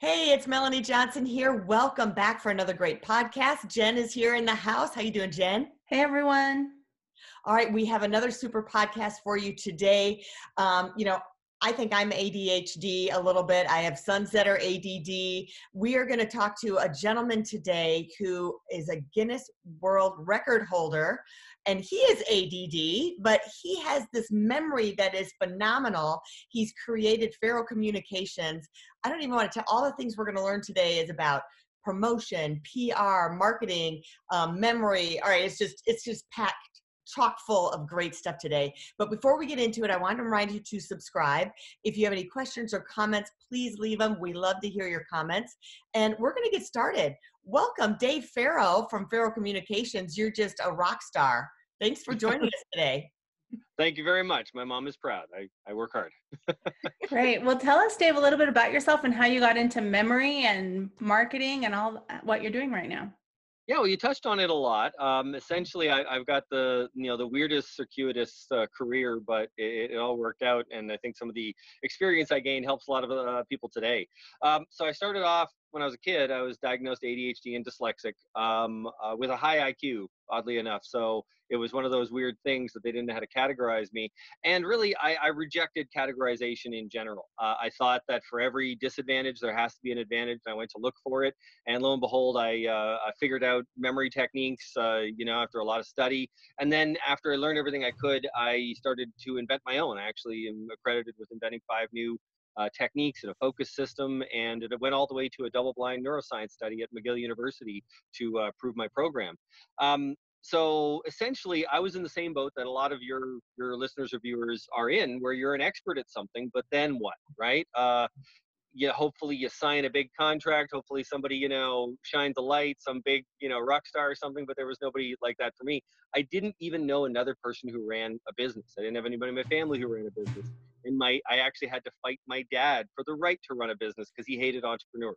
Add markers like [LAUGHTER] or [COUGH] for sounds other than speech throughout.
Hey, it's Melanie Johnson here. Welcome back for another great podcast. Jen is here in the house. How you doing, Jen? Hey, everyone. All right, we have another super podcast for you today. Um, you know, I think I'm ADHD a little bit. I have that ADD. We are going to talk to a gentleman today who is a Guinness World Record holder, and he is ADD, but he has this memory that is phenomenal. He's created Farrow Communications. I don't even want to tell all the things we're going to learn today is about promotion, PR, marketing, um, memory. All right, it's just it's just packed chock full of great stuff today. But before we get into it, I want to remind you to subscribe. If you have any questions or comments, please leave them. We love to hear your comments. And we're going to get started. Welcome, Dave Farrow from Farrow Communications. You're just a rock star. Thanks for joining us [LAUGHS] today. Thank you very much. My mom is proud. I, I work hard. [LAUGHS] Great. Well, tell us, Dave, a little bit about yourself and how you got into memory and marketing and all uh, what you're doing right now. Yeah, well, you touched on it a lot. Um, essentially, I, have got the you know the weirdest circuitous uh, career, but it, it, all worked out, and I think some of the experience I gained helps a lot of uh, people today. Um, so I started off when I was a kid, I was diagnosed ADHD and dyslexic um, uh, with a high IQ, oddly enough. So it was one of those weird things that they didn't know how to categorize me. And really, I, I rejected categorization in general. Uh, I thought that for every disadvantage, there has to be an advantage. And I went to look for it. And lo and behold, I, uh, I figured out memory techniques, uh, you know, after a lot of study. And then after I learned everything I could, I started to invent my own. I actually am accredited with inventing five new uh, techniques and a focus system, and it went all the way to a double-blind neuroscience study at McGill University to uh, prove my program. Um, so essentially, I was in the same boat that a lot of your your listeners or viewers are in, where you're an expert at something, but then what, right? Uh, you hopefully you sign a big contract hopefully somebody you know shines a light some big you know rock star or something but there was nobody like that for me. I didn't even know another person who ran a business. I didn't have anybody in my family who ran a business. And my i actually had to fight my dad for the right to run a business because he hated entrepreneurs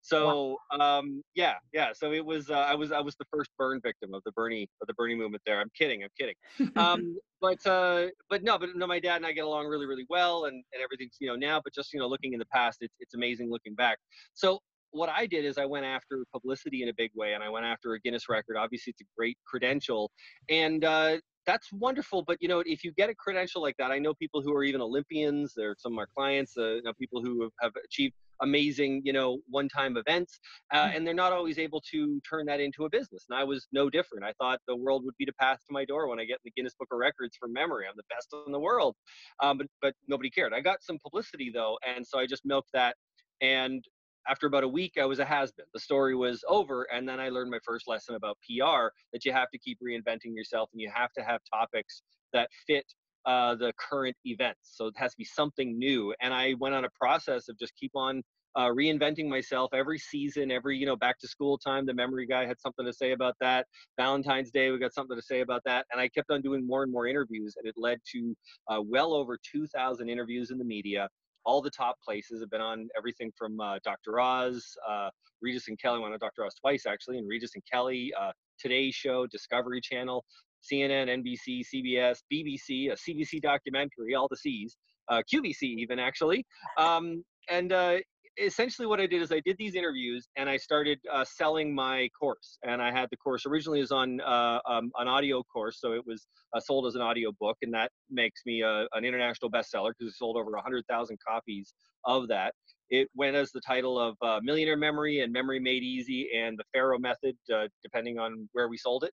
so um, yeah, yeah. So it was uh, I was I was the first burn victim of the Bernie of the Bernie movement. There, I'm kidding, I'm kidding. [LAUGHS] Um, but uh, but no, but no, my dad and I get along really really well, and and everything's you know now. But just you know looking in the past, it's it's amazing looking back. So what I did is I went after publicity in a big way, and I went after a Guinness record. Obviously, it's a great credential, and uh, that's wonderful. But you know, if you get a credential like that, I know people who are even Olympians. They're some of our clients. Uh, you know, people who have, have achieved amazing, you know, one-time events, uh, mm. and they're not always able to turn that into a business. And I was no different. I thought the world would be to pass to my door when I get in the Guinness Book of Records for memory. I'm the best in the world, um, but but nobody cared. I got some publicity though, and so I just milked that. And after about a week, I was a has-been. The story was over, and then I learned my first lesson about PR that you have to keep reinventing yourself, and you have to have topics that fit uh, the current events. So it has to be something new. And I went on a process of just keep on uh, reinventing myself every season, every you know back to school time. The memory guy had something to say about that. Valentine's Day, we got something to say about that. And I kept on doing more and more interviews, and it led to uh, well over 2,000 interviews in the media. All the top places have been on everything from uh, Dr. Oz, uh, Regis and Kelly. I went on Dr. Oz twice actually, and Regis and Kelly, uh, Today Show, Discovery Channel. CNN, NBC, CBS, BBC, a CBC documentary, all the C's, uh, QVC even actually. Um, and uh, essentially what I did is I did these interviews and I started uh, selling my course. And I had the course originally is on uh, um, an audio course, so it was uh, sold as an audio book, and that makes me a, an international bestseller because it sold over 100,000 copies of that. It went as the title of uh, Millionaire Memory and Memory Made Easy and the Farrow Method, uh, depending on where we sold it.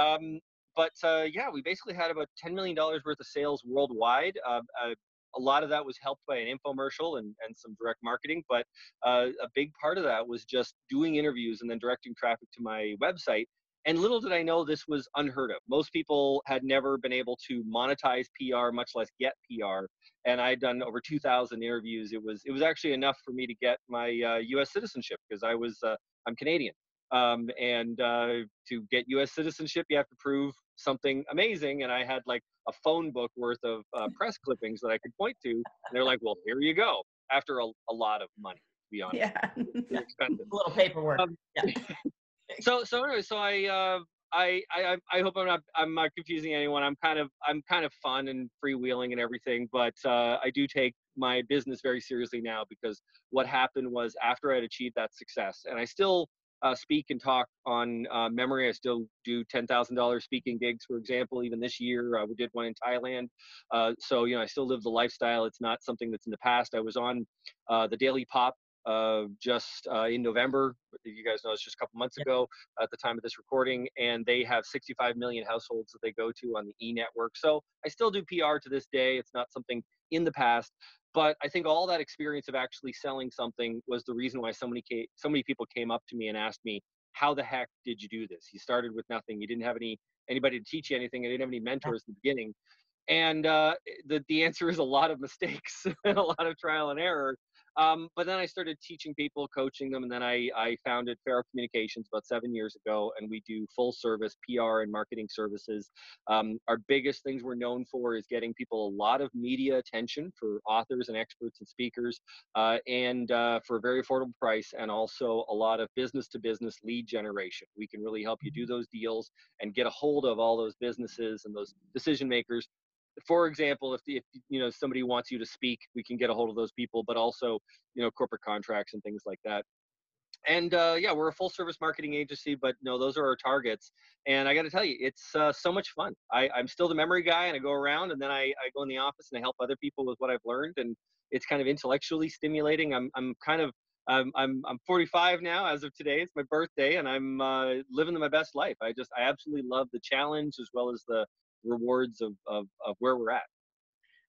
Um, but uh, yeah, we basically had about $10 million worth of sales worldwide. Uh, uh, a lot of that was helped by an infomercial and, and some direct marketing, but uh, a big part of that was just doing interviews and then directing traffic to my website. And little did I know this was unheard of. Most people had never been able to monetize PR, much less get PR. And I had done over 2,000 interviews. It was it was actually enough for me to get my uh, U.S. citizenship because I was uh, I'm Canadian. Um, and uh, to get U.S. citizenship, you have to prove something amazing. And I had like a phone book worth of uh, [LAUGHS] press clippings that I could point to. And they're like, "Well, here you go." After a, a lot of money, to be honest. Yeah. [LAUGHS] Expensive. A little paperwork. Um, yeah. [LAUGHS] so so anyway, so I uh, I, I I hope I'm not I'm not confusing anyone. I'm kind of I'm kind of fun and freewheeling and everything, but uh, I do take my business very seriously now because what happened was after I had achieved that success, and I still uh, speak and talk on uh, memory. I still do ten thousand dollars speaking gigs, for example. Even this year, uh, we did one in Thailand. Uh, so you know, I still live the lifestyle. It's not something that's in the past. I was on uh, the Daily Pop uh, just uh, in November. You guys know it's just a couple months ago at the time of this recording, and they have 65 million households that they go to on the E network. So I still do PR to this day. It's not something in the past, but I think all that experience of actually selling something was the reason why so many came, so many people came up to me and asked me, "How the heck did you do this? You started with nothing. You didn't have any anybody to teach you anything. You didn't have any mentors in the beginning." And uh, the the answer is a lot of mistakes [LAUGHS] and a lot of trial and error. Um, but then I started teaching people, coaching them, and then I, I founded Farrow Communications about seven years ago, and we do full service PR and marketing services. Um, our biggest things we're known for is getting people a lot of media attention for authors and experts and speakers, uh, and uh, for a very affordable price, and also a lot of business to business lead generation. We can really help you do those deals and get a hold of all those businesses and those decision makers for example, if, if you know somebody wants you to speak, we can get a hold of those people, but also you know corporate contracts and things like that. And uh, yeah, we're a full service marketing agency, but no, those are our targets. And I got to tell you, it's uh, so much fun. I, I'm still the memory guy, and I go around, and then I, I go in the office and I help other people with what I've learned, and it's kind of intellectually stimulating. I'm I'm kind of I'm I'm I'm 45 now as of today. It's my birthday, and I'm uh, living my best life. I just I absolutely love the challenge as well as the rewards of, of, of where we're at.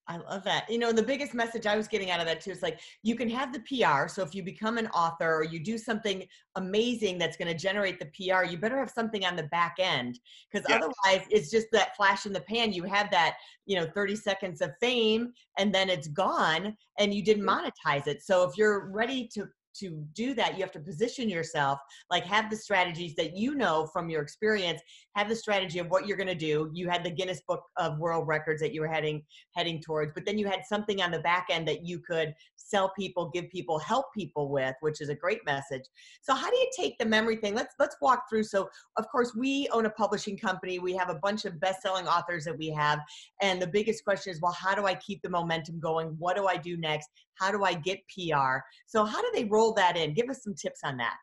I love that. You know, the biggest message I was getting out of that too is like you can have the PR. So if you become an author or you do something amazing that's going to generate the PR, you better have something on the back end because yeah. otherwise it's just that flash in the pan. You have that, you know, 30 seconds of fame and then it's gone and you didn't monetize it. So if you're ready to to do that you have to position yourself like have the strategies that you know from your experience have the strategy of what you're going to do. You had the guinness book of world records that you were heading heading towards but then you had something on the back end that you could sell people give people help people with which is a great message. So how do you take the memory thing? Let's let's walk through. So of course we own a publishing company. We have a bunch of best-selling authors that we have and the biggest question is well how do i keep the momentum going? What do i do next how do i get pr so how do they roll that in give us some tips on that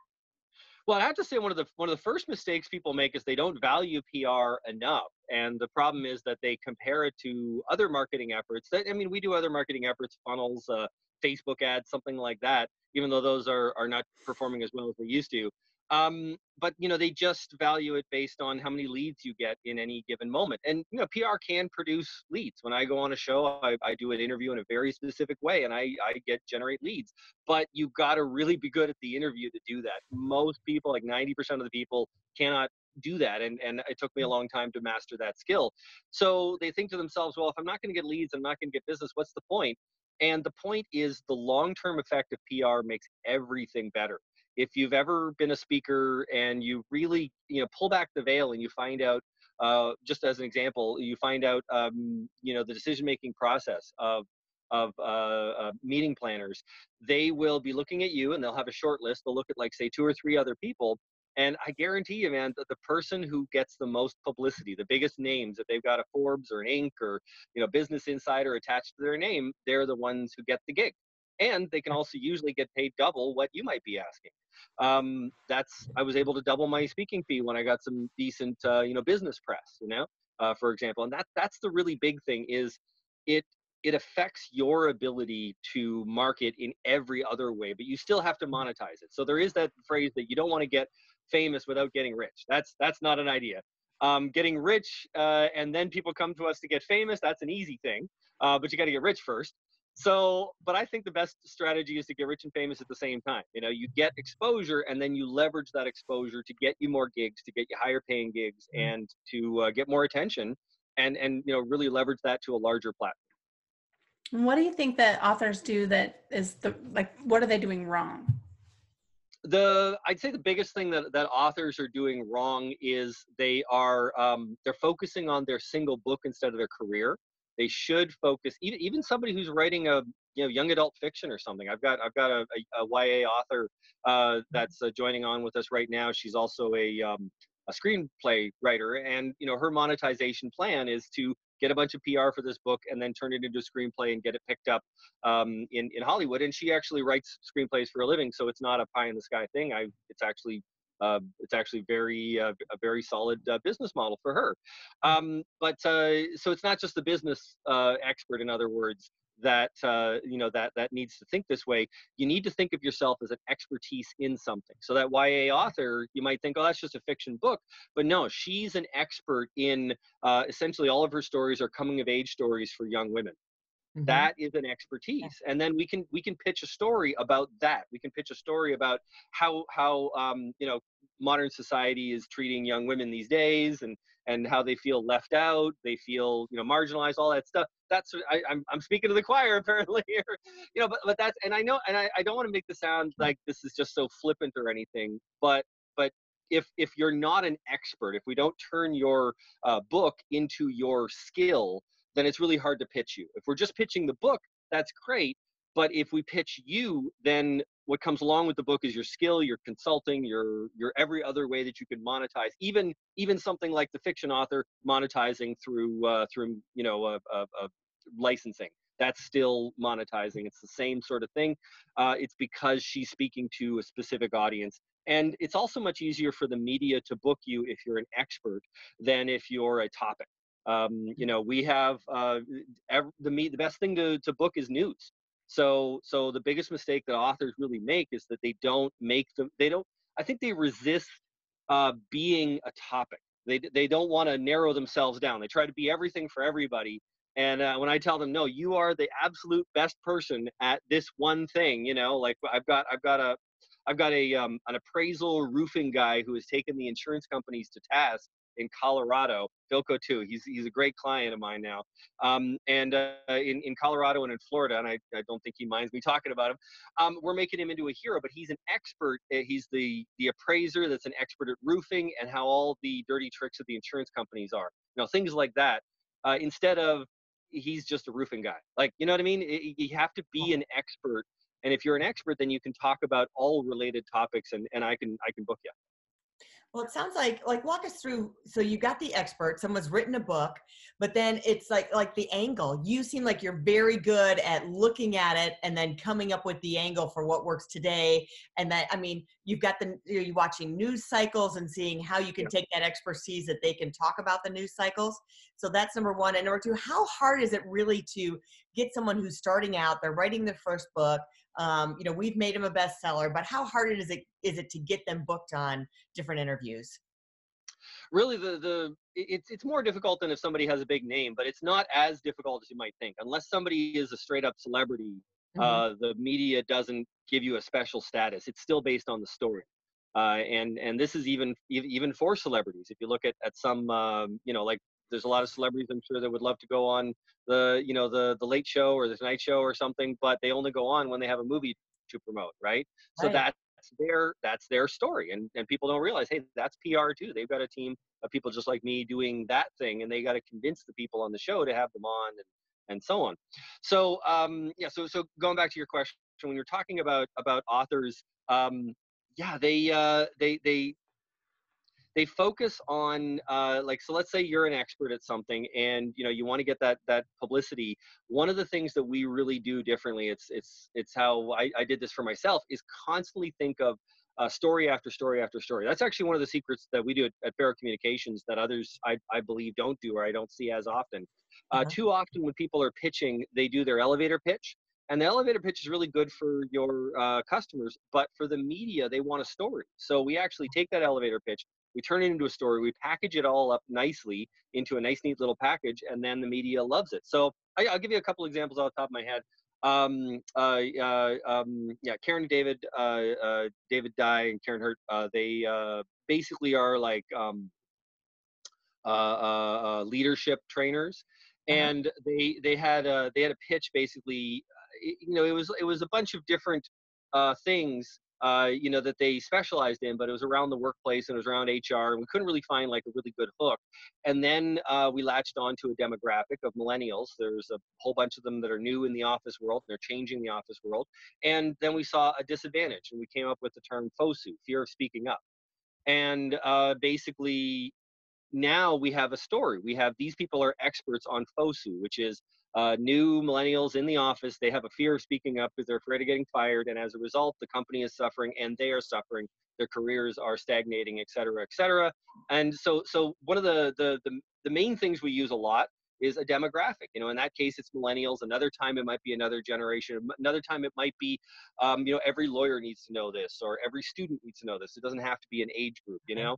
well, I have to say one of the one of the first mistakes people make is they don't value PR enough, and the problem is that they compare it to other marketing efforts. That I mean, we do other marketing efforts, funnels, uh, Facebook ads, something like that, even though those are, are not performing as well as they used to. Um, but you know, they just value it based on how many leads you get in any given moment. And you know, PR can produce leads. When I go on a show, I, I do an interview in a very specific way, and I, I get generate leads. But you've got to really be good at the interview to do that. Most people, like 90% of the people, cannot do that and and it took me a long time to master that skill so they think to themselves well if i'm not going to get leads i'm not going to get business what's the point and the point is the long-term effect of PR makes everything better. If you've ever been a speaker and you really, you know, pull back the veil and you find out, uh, just as an example, you find out, um, you know, the decision-making process of of uh, uh, meeting planners, they will be looking at you and they'll have a short list. They'll look at like say two or three other people, and I guarantee you, man, that the person who gets the most publicity, the biggest names, if they've got a Forbes or an Inc. or you know Business Insider attached to their name, they're the ones who get the gig, and they can also usually get paid double what you might be asking. Um, that's I was able to double my speaking fee when I got some decent uh, you know business press, you know, uh, for example, and that that's the really big thing is it it affects your ability to market in every other way, but you still have to monetize it. So there is that phrase that you don't want to get famous without getting rich. That's that's not an idea. Um, getting rich uh, and then people come to us to get famous, that's an easy thing, uh, but you got to get rich first. So, but I think the best strategy is to get rich and famous at the same time. You know, you get exposure and then you leverage that exposure to get you more gigs, to get you higher paying gigs, mm-hmm. and to uh, get more attention, and and you know really leverage that to a larger platform. What do you think that authors do that is the like? What are they doing wrong? the i'd say the biggest thing that, that authors are doing wrong is they are um, they're focusing on their single book instead of their career they should focus even even somebody who's writing a you know young adult fiction or something i've got i've got a, a, a ya author uh, mm-hmm. that's uh, joining on with us right now she's also a um, a screenplay writer and you know her monetization plan is to get a bunch of PR for this book and then turn it into a screenplay and get it picked up um, in in Hollywood. And she actually writes screenplays for a living, so it's not a pie in the sky thing. I it's actually uh, it's actually very uh, a very solid uh, business model for her. Hmm. Um, but uh, so it's not just the business uh, expert, in other words, that uh, you know that that needs to think this way. You need to think of yourself as an expertise in something. So that YA author, you might think, oh, that's just a fiction book, but no, she's an expert in essentially all of her stories are coming of age stories for young women. Mm-hmm. That is an expertise, and then we can we can pitch a story about that. We can pitch a story about how how um, you know modern society is treating young women these days, and and how they feel left out, they feel you know marginalized, all that stuff. That's I, am I'm, I'm speaking to the [LAUGHS] choir apparently here, you know. But but that's and I know and I, I don't want to make this sound like this is just so flippant or anything, but but if if you're not an expert, if we don't turn your uh, book into your skill, then it's really hard to pitch you. If we're just pitching the book, that's great. But if we pitch you, then what comes along with the book is your skill, your consulting, your your every other way that you can monetize. Even even something like the fiction author monetizing through uh, through you know a, a, a licensing. That's still monetizing. It's the same sort of thing. Uh, it's because she's speaking to a specific audience and it's also much easier for the media to book you if you're an expert than if you're a topic. Um, you know, we have uh, every, the me the best thing to, to book is news. So so the biggest mistake that authors really make is that they don't make them they don't I think they resist uh, being a topic. They they don't want to narrow themselves down. They try to be everything for everybody. And uh, when I tell them, no, you are the absolute best person at this one thing, you know, like I've got I've got a I've got a um, an appraisal roofing guy who has taken the insurance companies to task in Colorado, Philco too. He's he's a great client of mine now. Um, and uh, in in Colorado and in Florida, and I, I don't think he minds me talking about him. Um, we're making him into a hero, but he's an expert. Eh, he's the the appraiser that's an expert at roofing and how all the dirty tricks of the insurance companies are. You know, things like that. Uh, instead of he's just a roofing guy. Like you know what I mean? It, you have to be an expert. And if you're an expert, then you can talk about all related topics, and, and I can I can book you. Well, it sounds like like walk us through. So you got the expert. Someone's written a book, but then it's like like the angle. You seem like you're very good at looking at it and then coming up with the angle for what works today. And that I mean, you've got the you're watching news cycles and seeing how you can yeah. take that expertise that they can talk about the news cycles. So that's number one. And number two, how hard is it really to get someone who's starting out? They're writing their first book um, you know we've made them a bestseller but how hard is it is it to get them booked on different interviews really the the it's it's more difficult than if somebody has a big name but it's not as difficult as you might think unless somebody is a straight up celebrity mm-hmm. uh, the media doesn't give you a special status it's still based on the story uh, and and this is even even for celebrities if you look at at some um, you know like there's a lot of celebrities I'm sure that would love to go on the you know the the late show or the Tonight Show or something, but they only go on when they have a movie to promote, right? So that's their that's their story, and and people don't realize, hey, that's PR too. They've got a team of people just like me doing that thing, and they got to convince the people on the show to have them on and and so on. So um, yeah, so so going back to your question, when you're talking about about authors, um, yeah, they uh, they they they focus on uh, like so let's say you're an expert at something and you know you want to get that that publicity. One of the things that we really do differently it's it's it's how i, I did this for myself is constantly think of uh, story after story after story. That's actually one of the secrets that we do at, at Farrow Communications that others I, I believe don't do or i don't see as often. Uh, mm-hmm. too often when people are pitching they do their elevator pitch and the elevator pitch is really good for your uh, customers but for the media they want a story. So we actually take that elevator pitch we turn it into a story, we package it all up nicely into a nice, neat little package, and then the media loves it. So I, will give you a couple examples off the top of my head. um, uh, uh, um, yeah, Karin and David, uh, uh, David Dye and Karin Hurt, uh, they uh, basically are like um, uh, uh, uh, leadership trainers, Uh-huh. and they they had a they had a pitch basically. You know, it was it was a bunch of different uh, things. Uh, you know that they specialized in, but it was around the workplace and it was around HR, and we couldn't really find like a really good hook. And then uh, we latched on to a demographic of millennials. There's a whole bunch of them that are new in the office world. They're changing the office world. And then we saw a disadvantage, and we came up with the term FOSU, fear of speaking up. And uh, basically, now we have a story. We have these people are experts on FOSU, which is uh, new millennials in the office. They have a fear of speaking up because they're afraid of getting fired, and as a result, the company is suffering and they are suffering. Their careers are stagnating, et cetera, et cetera. And so, so one of the the the, the main things we use a lot is a demographic. You know, in that case, it's millennials. Another time, it might be another generation. Another time, it might be, um, you know, every lawyer needs to know this, or every student needs to know this. It doesn't have to be an age group. You know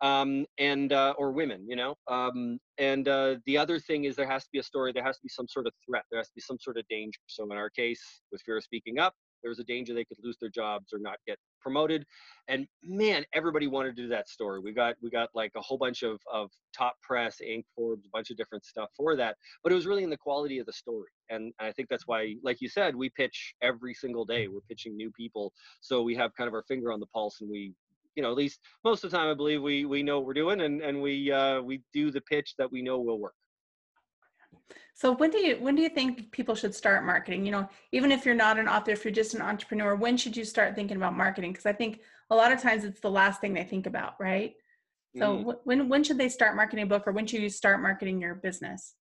um, and uh, or women, you know. Um, and uh, the other thing is there has to be a story. There has to be some sort of threat. There has to be some sort of danger. So in our case, with fear of speaking up, there was a danger they could lose their jobs or not get promoted. And man, everybody wanted to do that story. We got we got like a whole bunch of of top press, Inc, Forbes, a bunch of different stuff for that. But it was really in the quality of the story. And I think that's why, like you said, we pitch every single day. We're pitching new people, so we have kind of our finger on the pulse, and we you know, at least most of the time, I believe we we know what we're doing, and and we uh, we do the pitch that we know will work. So when do you when do you think people should start marketing? You know, even if you're not an author, if you're just an entrepreneur, when should you start thinking about marketing? Because I think a lot of times it's the last thing they think about, right? So Mm. when when should they start marketing a book, or when should you start marketing your business?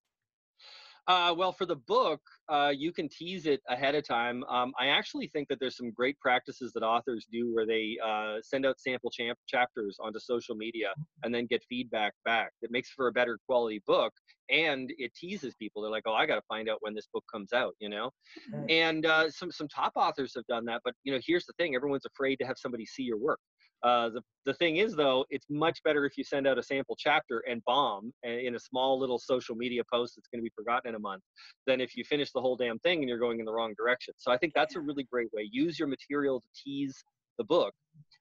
Uh, well, for the book, uh, you can tease it ahead of time. Um, I actually think that there's some great practices that authors do where they uh, send out sample champ- chapters onto social media and then get feedback back. It makes for a better quality book and it teases people. They're like, "Oh, I got to find out when this book comes out," you know. Right. And uh, some some top authors have done that, but you know, here's the thing: everyone's afraid to have somebody see your work. Uh, the the thing is, though, it's much better if you send out a sample chapter and bomb in a small little social media post that's going to be forgotten in a month, than if you finish the whole damn thing and you're going in the wrong direction. So I think that's a really great way. Use your material to tease the book,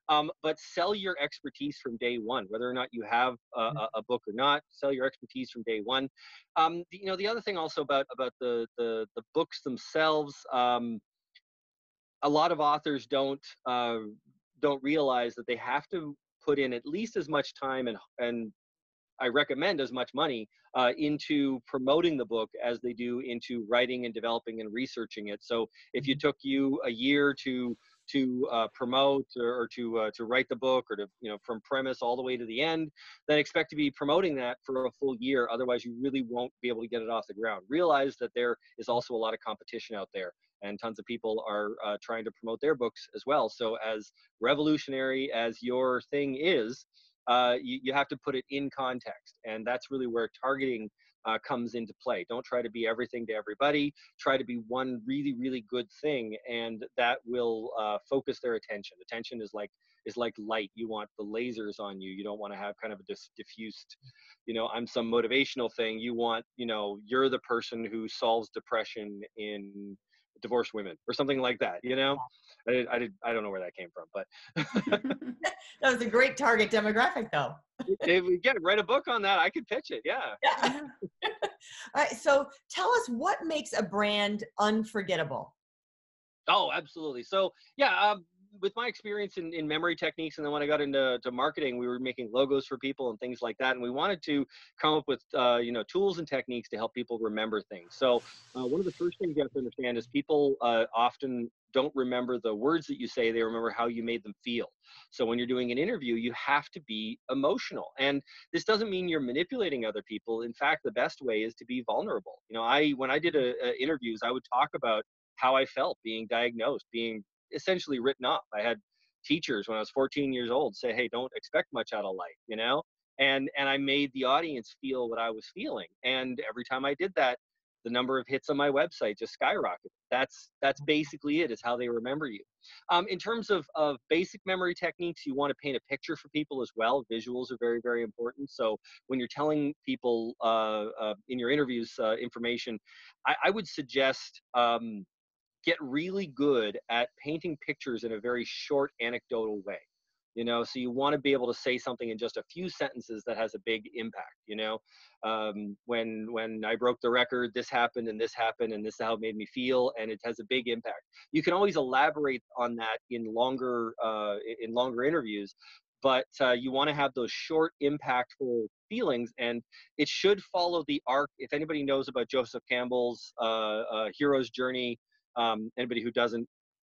um, but sell your expertise from day one. Whether or not you have a, a, book or not, sell your expertise from day one. Um, you know, the other thing also about about the the, the books themselves. Um, a lot of authors don't uh, don't realize that they have to put in at least as much time and and I recommend as much money uh, into promoting the book as they do into writing and developing and researching it. So if you took you a year to to uh, promote or, or to uh, to write the book or to you know from premise all the way to the end, then expect to be promoting that for a full year. Otherwise, you really won't be able to get it off the ground. Realize that there is also a lot of competition out there and tons of people are uh, trying to promote their books as well. So, as revolutionary as your thing is, uh, you, you have to put it in context, and that's really where targeting uh, comes into play. Don't try to be everything to everybody. Try to be one really, really good thing, and that will uh, focus their attention. Attention is like is like light. You want the lasers on you. You don't want to have kind of a dis- diffused, you know, I'm some motivational thing. You want, you know, you're the person who solves depression in divorced women or something like that you know i did, I, did, I don't know where that came from but [LAUGHS] [LAUGHS] That was a great target demographic, though. if we get write a book on that i could pitch it yeah Yeah. [LAUGHS] All right. So tell us what makes a brand unforgettable. oh absolutely so yeah um, with my experience in, in memory techniques and then when i got into to marketing we were making logos for people and things like that and we wanted to come up with uh, you know tools and techniques to help people remember things. So uh, one of the first things you have to understand is people uh, often don't remember the words that you say they remember how you made them feel. So when you're doing an interview you have to be emotional and this doesn't mean you're manipulating other people. In fact the best way is to be vulnerable. You know i when i did a, a interviews i would talk about how i felt being diagnosed being essentially written off. I had teachers when I was 14 years old say, "Hey, don't expect much out of life," you know, and and I made the audience feel what I was feeling. And every time I did that, the number of hits on my website just skyrocketed. That's that's basically it. Is how they remember you. Um, in terms of of basic memory techniques, you want to paint a picture for people as well. Visuals are very very important. So when you're telling people uh, uh, in your interviews uh, information, I, I would suggest. Um, get really good at painting pictures in a very short anecdotal way you know? So you want to be able to say something in just a few sentences that has a big impact you know? Um, when when i broke the record this happened and this happened and this is how it made me feel and it has a big impact. You can always elaborate on that in longer uh, in longer interviews but uh, you want to have those short impactful feelings and it should follow the arc. If anybody knows about joseph campbell's uh, uh hero's journey um, anybody who doesn't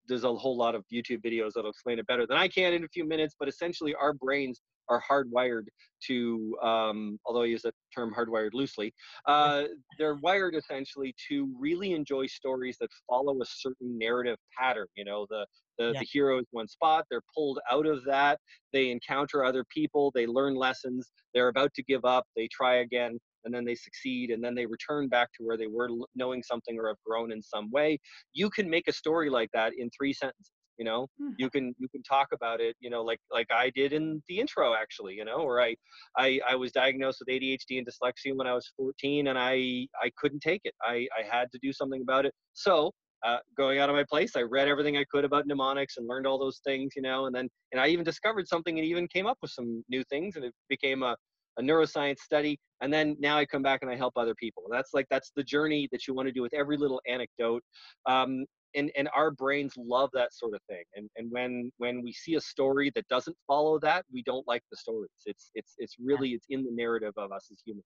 there's a whole lot of YouTube videos that'll explain it better than I can in a few minutes. But essentially, our brains are hardwired to, um, although I use the term hardwired loosely, uh, they're wired essentially to really enjoy stories that follow a certain narrative pattern. You know, the the, yeah. the hero is one spot, they're pulled out of that, they encounter other people, they learn lessons, they're about to give up, they try again and then they succeed and then they return back to where they were knowing something or have grown in some way you can make a story like that in three sentences you know? Mm-hmm. you can you can talk about it you know like like i did in the intro actually you know where i i i was diagnosed with adhd and dyslexia when i was 14 and i i couldn't take it. I i had to do something about it. So uh, going out of my place i read everything i could about mnemonics and learned all those things you know and then and i even discovered something and even came up with some new things and it became a a neuroscience study, and then now I come back and I help other people. That's like that's the journey that you want to do with every little anecdote. Um, and, and our brains love that sort of thing. And, and when when we see a story that doesn't follow that, we don't like the stories. It's it's it's really it's in the narrative of us as humans.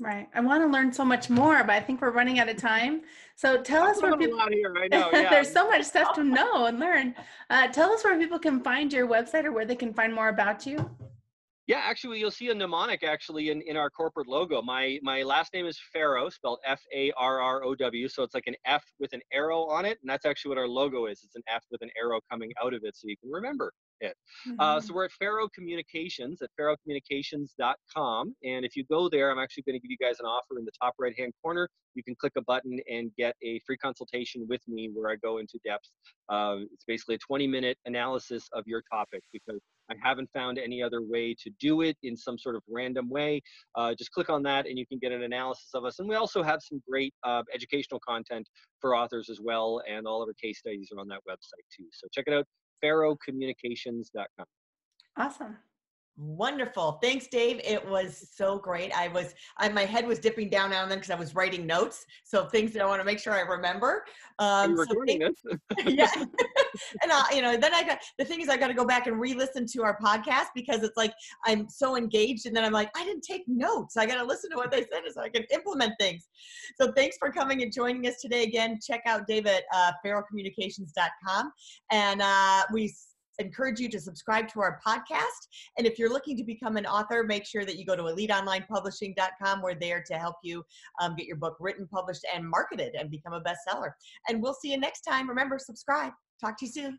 Right. I want to learn so much more, but I think we're running out of time. So tell us where people. Here, I [LAUGHS] know. Yeah. There's so much stuff to know and learn. Uh, tell us where people can find your website or where they can find more about you. Yeah, actually, you'll see a mnemonic actually in, in our corporate logo. My my last name is Farrow, spelled F A R R O W. So it's like an F with an arrow on it, and that's actually what our logo is. It's an F with an arrow coming out of it, so you can remember it. Mm-hmm. Uh, so we're at Farrow Communications at farrowcommunications.com, and if you go there, I'm actually going to give you guys an offer in the top right hand corner. You can click a button and get a free consultation with me where I go into depth. Uh, it's basically a 20 minute analysis of your topic because I haven't found any other way to do it in some sort of random way. Uh, just click on that and you can get an analysis of us. And we also have some great uh, educational content for authors as well. And all of our case studies are on that website too. So check it out, farrowcommunications.com. Awesome. Wonderful. Thanks, Dave. It was so great. I was, I, my head was dipping down now and then because I was writing notes. So things that I want to make sure I remember. Um, so thank, [LAUGHS] yeah. [LAUGHS] and I, you know, then I got, the thing is I got to go back and re-listen to our podcast because it's like, I'm so engaged. And then I'm like, I didn't take notes. I got to listen to what they said so I can implement things. So thanks for coming and joining us today. Again, check out Dave at uh, farrowcommunications.com. And uh, we encourage you to subscribe to our podcast. And if you're looking to become an author, make sure that you go to eliteonlinepublishing.com. We're there to help you um, get your book written, published, and marketed and become a bestseller. And we'll see you next time. Remember, subscribe. Talk to you soon.